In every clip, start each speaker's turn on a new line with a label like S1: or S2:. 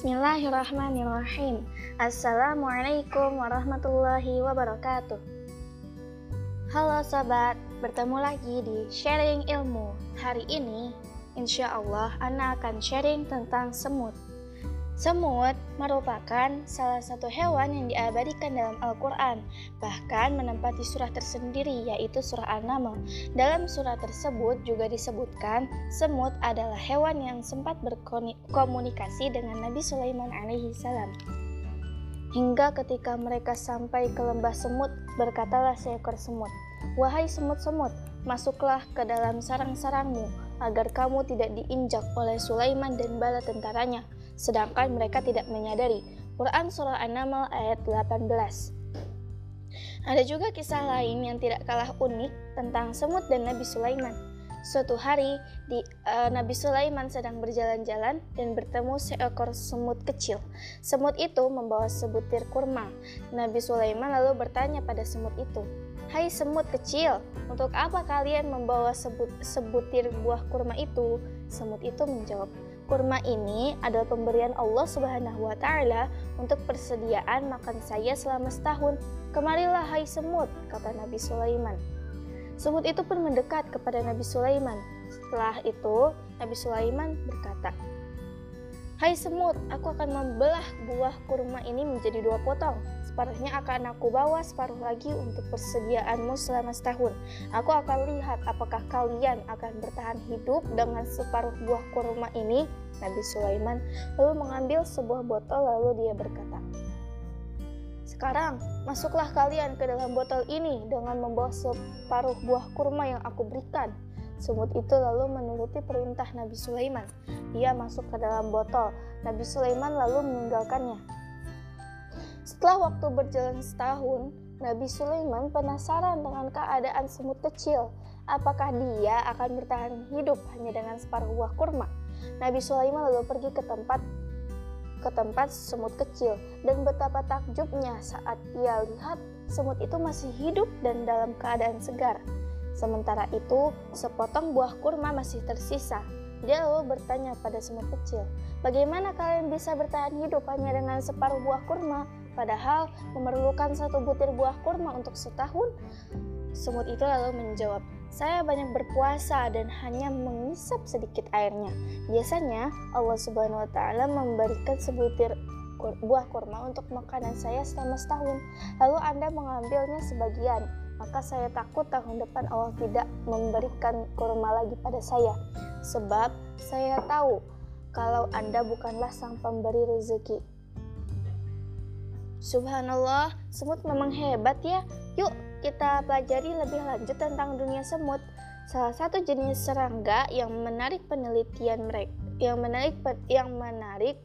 S1: Bismillahirrahmanirrahim. Assalamualaikum warahmatullahi wabarakatuh. Halo sobat, bertemu lagi di Sharing Ilmu. Hari ini, insya Allah, Ana akan sharing tentang semut. Semut merupakan salah satu hewan yang diabadikan dalam Al-Quran, bahkan menempati surah tersendiri yaitu surah An-Naml. Dalam surah tersebut juga disebutkan semut adalah hewan yang sempat berkomunikasi dengan Nabi Sulaiman alaihi salam. Hingga ketika mereka sampai ke lembah semut, berkatalah seekor semut, Wahai semut-semut, masuklah ke dalam sarang-sarangmu, agar kamu tidak diinjak oleh Sulaiman dan bala tentaranya sedangkan mereka tidak menyadari. Quran Surah An-Naml ayat 18 Ada juga kisah lain yang tidak kalah unik tentang semut dan Nabi Sulaiman. Suatu hari, di, uh, Nabi Sulaiman sedang berjalan-jalan dan bertemu seekor semut kecil. Semut itu membawa sebutir kurma. Nabi Sulaiman lalu bertanya pada semut itu, Hai semut kecil, untuk apa kalian membawa sebut, sebutir buah kurma itu? Semut itu menjawab, Kurma ini adalah pemberian Allah Subhanahu wa taala untuk persediaan makan saya selama setahun. Kemarilah hai semut, kata Nabi Sulaiman. Semut itu pun mendekat kepada Nabi Sulaiman. Setelah itu, Nabi Sulaiman berkata, Hai semut, aku akan membelah buah kurma ini menjadi dua potong. Separuhnya akan aku bawa, separuh lagi untuk persediaanmu selama setahun. Aku akan lihat apakah kalian akan bertahan hidup dengan separuh buah kurma ini. Nabi Sulaiman lalu mengambil sebuah botol lalu dia berkata, sekarang, masuklah kalian ke dalam botol ini dengan membawa separuh buah kurma yang aku berikan. Semut itu lalu menuruti perintah Nabi Sulaiman. Dia masuk ke dalam botol. Nabi Sulaiman lalu meninggalkannya. Setelah waktu berjalan setahun, Nabi Sulaiman penasaran dengan keadaan semut kecil. Apakah dia akan bertahan hidup hanya dengan separuh buah kurma? Nabi Sulaiman lalu pergi ke tempat ke tempat semut kecil dan betapa takjubnya saat ia lihat semut itu masih hidup dan dalam keadaan segar. Sementara itu, sepotong buah kurma masih tersisa. Dia lalu bertanya pada semut kecil, "Bagaimana kalian bisa bertahan hidup hanya dengan separuh buah kurma, padahal memerlukan satu butir buah kurma untuk setahun?" Semut itu lalu menjawab, "Saya banyak berpuasa dan hanya mengisap sedikit airnya. Biasanya Allah Subhanahu wa taala memberikan sebutir buah kurma untuk makanan saya selama setahun. Lalu Anda mengambilnya sebagian maka saya takut tahun depan Allah tidak memberikan kurma lagi pada saya. Sebab saya tahu kalau Anda bukanlah sang pemberi rezeki. Subhanallah, semut memang hebat ya. Yuk kita pelajari lebih lanjut tentang dunia semut. Salah satu jenis serangga yang menarik penelitian mereka, yang menarik yang menarik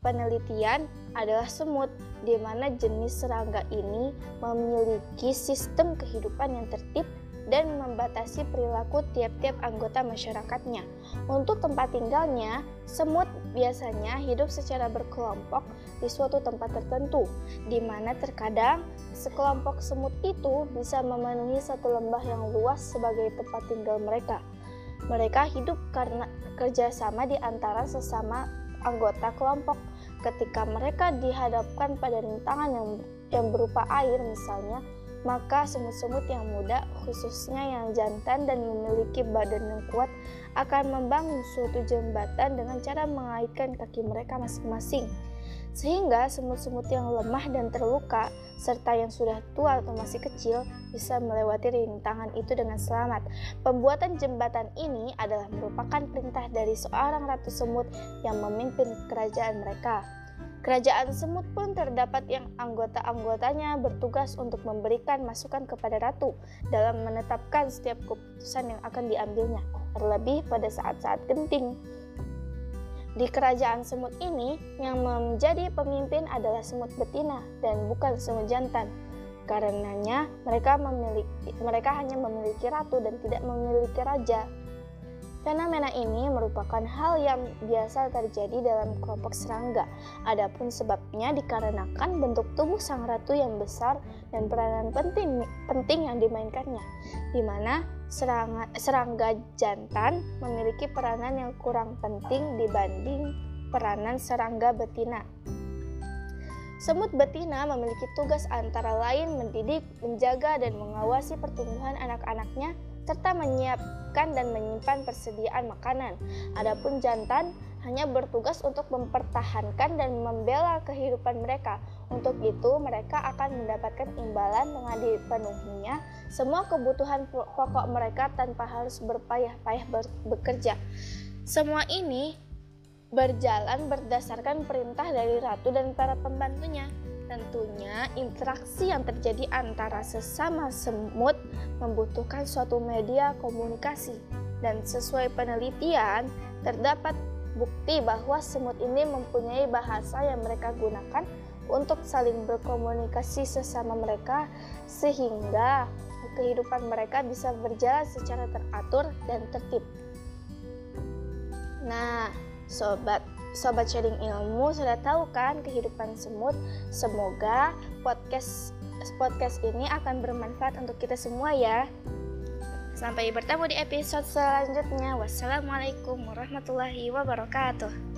S1: penelitian adalah semut, di mana jenis serangga ini memiliki sistem kehidupan yang tertib dan membatasi perilaku tiap-tiap anggota masyarakatnya. Untuk tempat tinggalnya, semut biasanya hidup secara berkelompok di suatu tempat tertentu, di mana terkadang sekelompok semut itu bisa memenuhi satu lembah yang luas sebagai tempat tinggal mereka. Mereka hidup karena kerjasama di antara sesama anggota kelompok ketika mereka dihadapkan pada rintangan yang yang berupa air misalnya, maka semut-semut yang muda, khususnya yang jantan dan memiliki badan yang kuat, akan membangun suatu jembatan dengan cara mengaitkan kaki mereka masing-masing. Sehingga semut-semut yang lemah dan terluka, serta yang sudah tua atau masih kecil, bisa melewati rintangan itu dengan selamat. Pembuatan jembatan ini adalah merupakan perintah dari seorang ratu semut yang memimpin kerajaan mereka. Kerajaan semut pun terdapat yang anggota-anggotanya bertugas untuk memberikan masukan kepada ratu dalam menetapkan setiap keputusan yang akan diambilnya, terlebih pada saat-saat genting. Di kerajaan semut ini, yang menjadi pemimpin adalah semut betina dan bukan semut jantan. Karenanya, mereka memiliki mereka hanya memiliki ratu dan tidak memiliki raja. Fenomena ini merupakan hal yang biasa terjadi dalam kelompok serangga. Adapun sebabnya dikarenakan bentuk tubuh sang ratu yang besar dan peranan penting penting yang dimainkannya, di mana serangga, serangga jantan memiliki peranan yang kurang penting dibanding peranan serangga betina. Semut betina memiliki tugas antara lain mendidik, menjaga, dan mengawasi pertumbuhan anak-anaknya, serta menyiapkan dan menyimpan persediaan makanan. Adapun jantan hanya bertugas untuk mempertahankan dan membela kehidupan mereka. Untuk itu, mereka akan mendapatkan imbalan dengan dipenuhinya semua kebutuhan pokok mereka tanpa harus berpayah-payah bekerja. Semua ini berjalan berdasarkan perintah dari ratu dan para pembantunya. Tentunya, interaksi yang terjadi antara sesama semut membutuhkan suatu media komunikasi, dan sesuai penelitian, terdapat bukti bahwa semut ini mempunyai bahasa yang mereka gunakan untuk saling berkomunikasi sesama mereka, sehingga kehidupan mereka bisa berjalan secara teratur dan tertib. Nah, sobat sobat sharing ilmu sudah tahu kan kehidupan semut semoga podcast podcast ini akan bermanfaat untuk kita semua ya sampai bertemu di episode selanjutnya. Wassalamualaikum warahmatullahi wabarakatuh